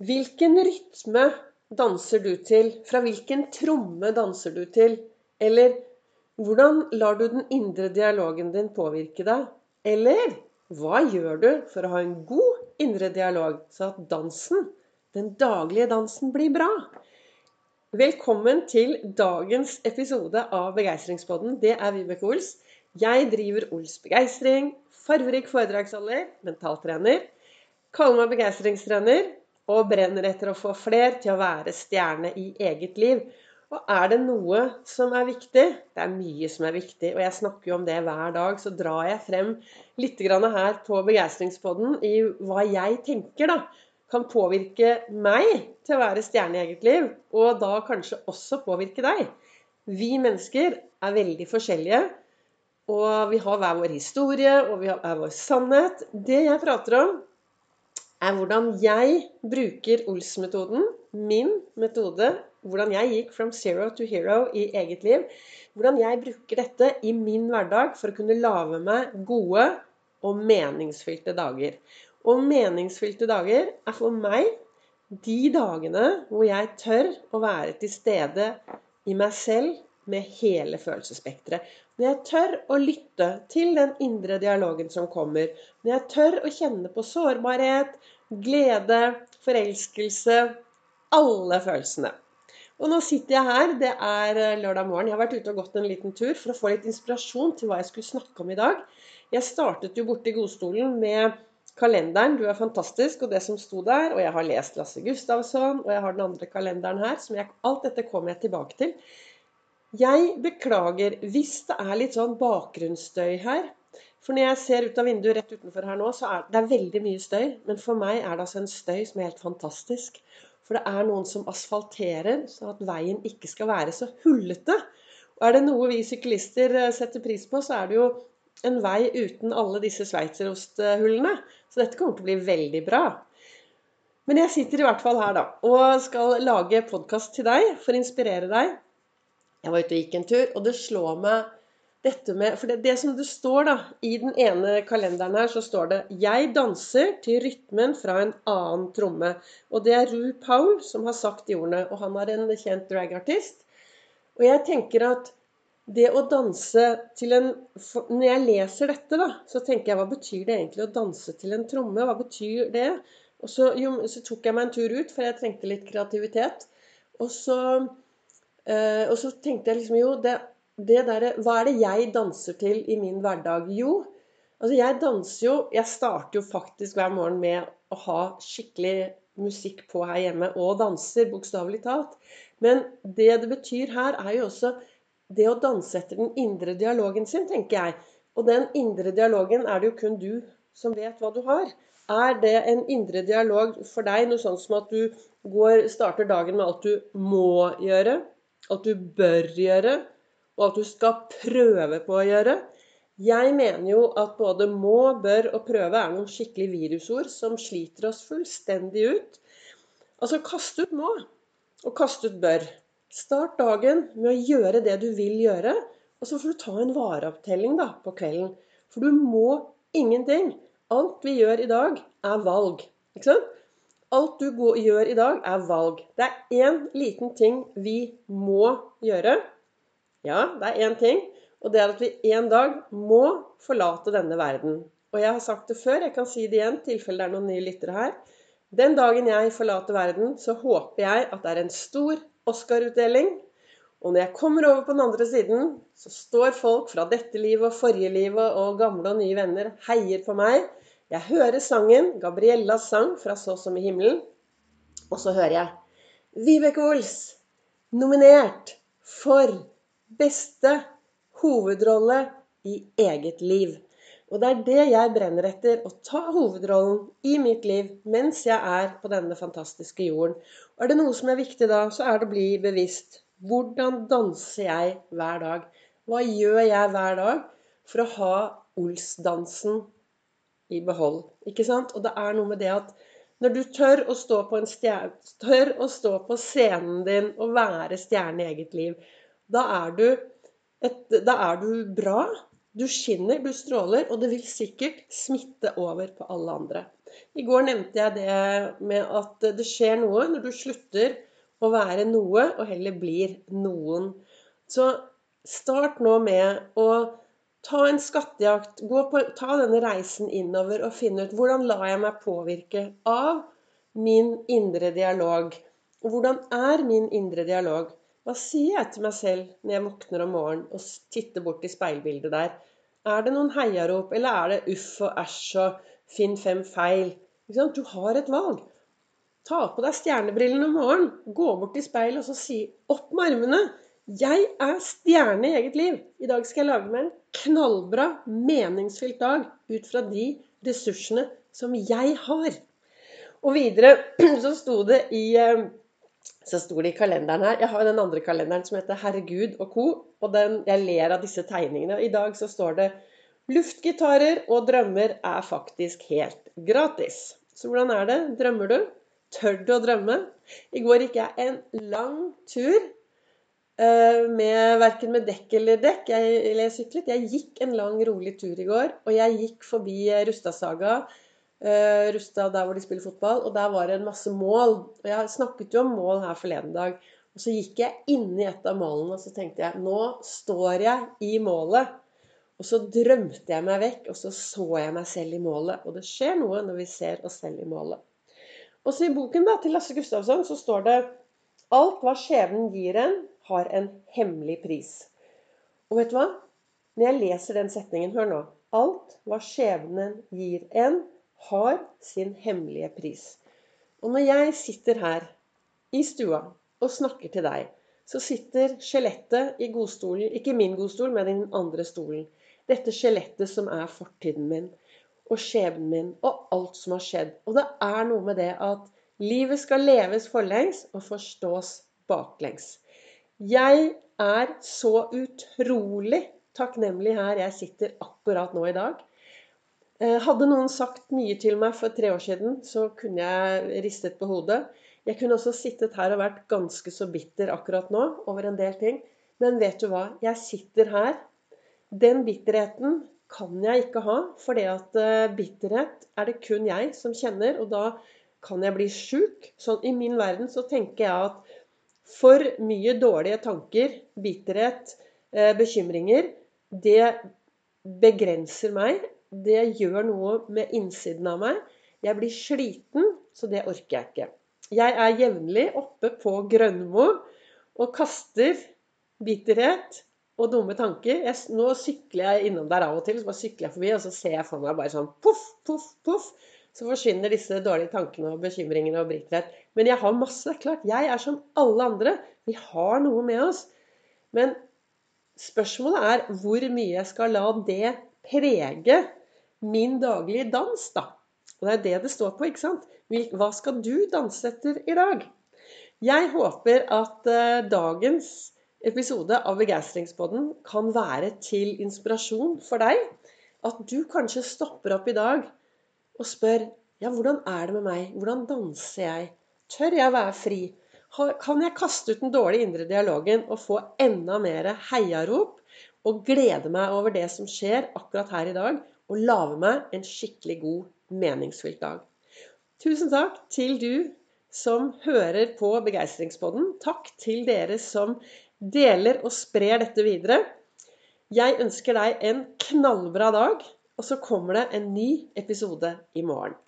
Hvilken rytme danser du til? Fra hvilken tromme danser du til? Eller hvordan lar du den indre dialogen din påvirke deg? Eller hva gjør du for å ha en god indre dialog, så at dansen, den daglige dansen, blir bra? Velkommen til dagens episode av Begeistringspodden. Det er Vibeke Ols. Jeg driver Ols Begeistring, farverik foredragsholder, mentaltrener. Kaller meg begeistringstrener og brenner etter å få fler til å være stjerne i eget liv. Og er det noe som er viktig Det er mye som er viktig, og jeg snakker jo om det hver dag. Så drar jeg frem litt her på Begeistringspodden i hva jeg tenker da kan påvirke meg til å være stjerne i eget liv, og da kanskje også påvirke deg. Vi mennesker er veldig forskjellige, og vi har hver vår historie, og vi har hver vår sannhet. Det jeg prater om, er hvordan jeg bruker Ols-metoden, min metode, hvordan jeg gikk from zero to hero i eget liv. Hvordan jeg bruker dette i min hverdag for å kunne lage meg gode og meningsfylte dager. Og meningsfylte dager er for meg de dagene hvor jeg tør å være til stede i meg selv med hele følelsesspekteret. Når jeg tør å lytte til den indre dialogen som kommer. Når jeg tør å kjenne på sårbarhet, glede, forelskelse Alle følelsene. Og nå sitter jeg her. Det er eh, lørdag morgen. Jeg har vært ute og gått en liten tur for å få litt inspirasjon til hva jeg skulle snakke om i dag. Jeg startet jo borte i godstolen med kalenderen 'Du er fantastisk' og det som sto der. Og jeg har lest Lasse Gustavsson, og jeg har den andre kalenderen her. jeg, Alt dette kommer jeg tilbake til. Jeg beklager hvis det er litt sånn bakgrunnsstøy her. For når jeg ser ut av vinduet rett utenfor her nå, så er det veldig mye støy. Men for meg er det altså en støy som er helt fantastisk. For det er noen som asfalterer, så at veien ikke skal være så hullete. Og er det noe vi syklister eh, setter pris på, så er det jo en vei uten alle disse sveitserosthullene. Så dette kommer til å bli veldig bra. Men jeg sitter i hvert fall her, da, og skal lage podkast til deg for å inspirere deg jeg var ute og gikk en tur, og det slår meg dette med For det, det som det står da, i den ene kalenderen her, så står det 'Jeg danser til rytmen fra en annen tromme'. Og det er Ru Paul som har sagt de ordene. Og han er en kjent dragartist. Og jeg tenker at det å danse til en Når jeg leser dette, da, så tenker jeg hva betyr det egentlig å danse til en tromme? Hva betyr det? Og så, jo, så tok jeg meg en tur ut, for jeg trengte litt kreativitet. Og så og så tenkte jeg liksom Jo, det, det der, hva er det jeg danser til i min hverdag? Jo, altså jeg danser jo Jeg starter jo faktisk hver morgen med å ha skikkelig musikk på her hjemme, og danser, bokstavelig talt. Men det det betyr her, er jo også det å danse etter den indre dialogen sin, tenker jeg. Og den indre dialogen er det jo kun du som vet hva du har. Er det en indre dialog for deg noe sånn som at du går, starter dagen med alt du må gjøre? At du bør gjøre, og at du skal prøve på å gjøre. Jeg mener jo at både må, bør og prøve er noen skikkelig virusord som sliter oss fullstendig ut. Altså kast ut må, og kast ut bør. Start dagen med å gjøre det du vil gjøre, og så får du ta en vareopptelling da, på kvelden. For du må ingenting. Alt vi gjør i dag, er valg. Ikke sant? Alt du går, gjør i dag, er valg. Det er én liten ting vi må gjøre. Ja, det er én ting. Og det er at vi en dag må forlate denne verden. Og jeg har sagt det før, jeg kan si det igjen, i tilfelle det er noen nye lyttere her. Den dagen jeg forlater verden, så håper jeg at det er en stor Oscar-utdeling. Og når jeg kommer over på den andre siden, så står folk fra dette livet og forrige livet og gamle og nye venner heier på meg jeg hører sangen, Gabriellas sang fra Så som i himmelen, og så hører jeg Vibeke Ols nominert for beste hovedrolle i eget liv. Og det er det jeg brenner etter. Å ta hovedrollen i mitt liv mens jeg er på denne fantastiske jorden. Og er det noe som er viktig da, så er det å bli bevisst. Hvordan danser jeg hver dag? Hva gjør jeg hver dag for å ha Ols-dansen i behold. Ikke sant? Og det er noe med det at når du tør å stå på, stjerne, tør å stå på scenen din og være stjerne i eget liv, da er, du et, da er du bra. Du skinner, du stråler, og det vil sikkert smitte over på alle andre. I går nevnte jeg det med at det skjer noe når du slutter å være noe og heller blir noen. Så start nå med å ta en skattejakt. På, ta denne reisen innover og finne ut hvordan lar jeg meg påvirke av min indre dialog. Og hvordan er min indre dialog? Hva sier jeg til meg selv når jeg våkner om morgenen og titter bort i speilbildet der? Er det noen heiarop, eller er det uff og æsj og finn fem feil? Du har et valg. Ta på deg stjernebrillene om morgenen, gå bort til speilet og så si opp med armene. Jeg er stjerne i eget liv. I dag skal jeg lage meg en knallbra, meningsfylt dag ut fra de ressursene som jeg har. Og videre så sto det i eh, sto det i kalenderen her Jeg har den andre kalenderen som heter 'Herregud og co.' Og den, jeg ler av disse tegningene. I dag så står det 'Luftgitarer og drømmer er faktisk helt gratis'. Så hvordan er det? Drømmer du? Tør du å drømme? I går gikk jeg en lang tur med verken med dekk eller dekk. Jeg, eller jeg syklet. Jeg gikk en lang, rolig tur i går. Og jeg gikk forbi Rustadsaga Uh, Rustad, der hvor de spiller fotball. Og der var det en masse mål. Og jeg snakket jo om mål her forleden dag. Og så gikk jeg inn i et av målene og så tenkte jeg nå står jeg i målet. Og så drømte jeg meg vekk, og så så jeg meg selv i målet. Og det skjer noe når vi ser oss selv i målet. Og så i boken da, til Lasse Gustavsson så står det Alt hva skjebnen gir en, har en hemmelig pris. Og vet du hva? Når jeg leser den setningen, hør nå. Alt hva skjebnen gir en, har sin hemmelige pris. Og når jeg sitter her i stua og snakker til deg, så sitter skjelettet i godstolen, ikke min godstol, men den andre stolen. Dette skjelettet som er fortiden min og skjebnen min og alt som har skjedd. Og det er noe med det at livet skal leves forlengs og forstås baklengs. Jeg er så utrolig takknemlig her jeg sitter akkurat nå i dag. Eh, hadde noen sagt mye til meg for tre år siden, så kunne jeg ristet på hodet. Jeg kunne også sittet her og vært ganske så bitter akkurat nå over en del ting. Men vet du hva? Jeg sitter her. Den bitterheten kan jeg ikke ha, for det at eh, bitterhet er det kun jeg som kjenner, og da kan jeg bli sjuk. Sånn i min verden så tenker jeg at for mye dårlige tanker, bitterhet, eh, bekymringer, det begrenser meg det gjør noe med innsiden av meg. Jeg blir sliten, så det orker jeg ikke. Jeg er jevnlig oppe på Grønmo og kaster bitterhet og dumme tanker. Jeg, nå sykler jeg innom der av og til, så bare sykler jeg forbi, og så ser jeg for meg bare sånn poff, poff, poff. Så forsvinner disse dårlige tankene og bekymringene og bitterhet. Men jeg har masse. Klart, jeg er som alle andre. Vi har noe med oss. Men spørsmålet er hvor mye jeg skal la det prege min daglige dans, da. Og det er det det står på, ikke sant? Hva skal du danse etter i dag? Jeg håper at uh, dagens episode av Begeistringspodden kan være til inspirasjon for deg. At du kanskje stopper opp i dag og spør ja, hvordan er det med meg? Hvordan danser jeg? Tør jeg være fri? Kan jeg kaste ut den dårlige indre dialogen og få enda mer heiarop? Og glede meg over det som skjer akkurat her i dag, og lage meg en skikkelig god, meningsfylt dag. Tusen takk til du som hører på Begeistringspodden. Takk til dere som deler og sprer dette videre. Jeg ønsker deg en knallbra dag, og så kommer det en ny episode i morgen.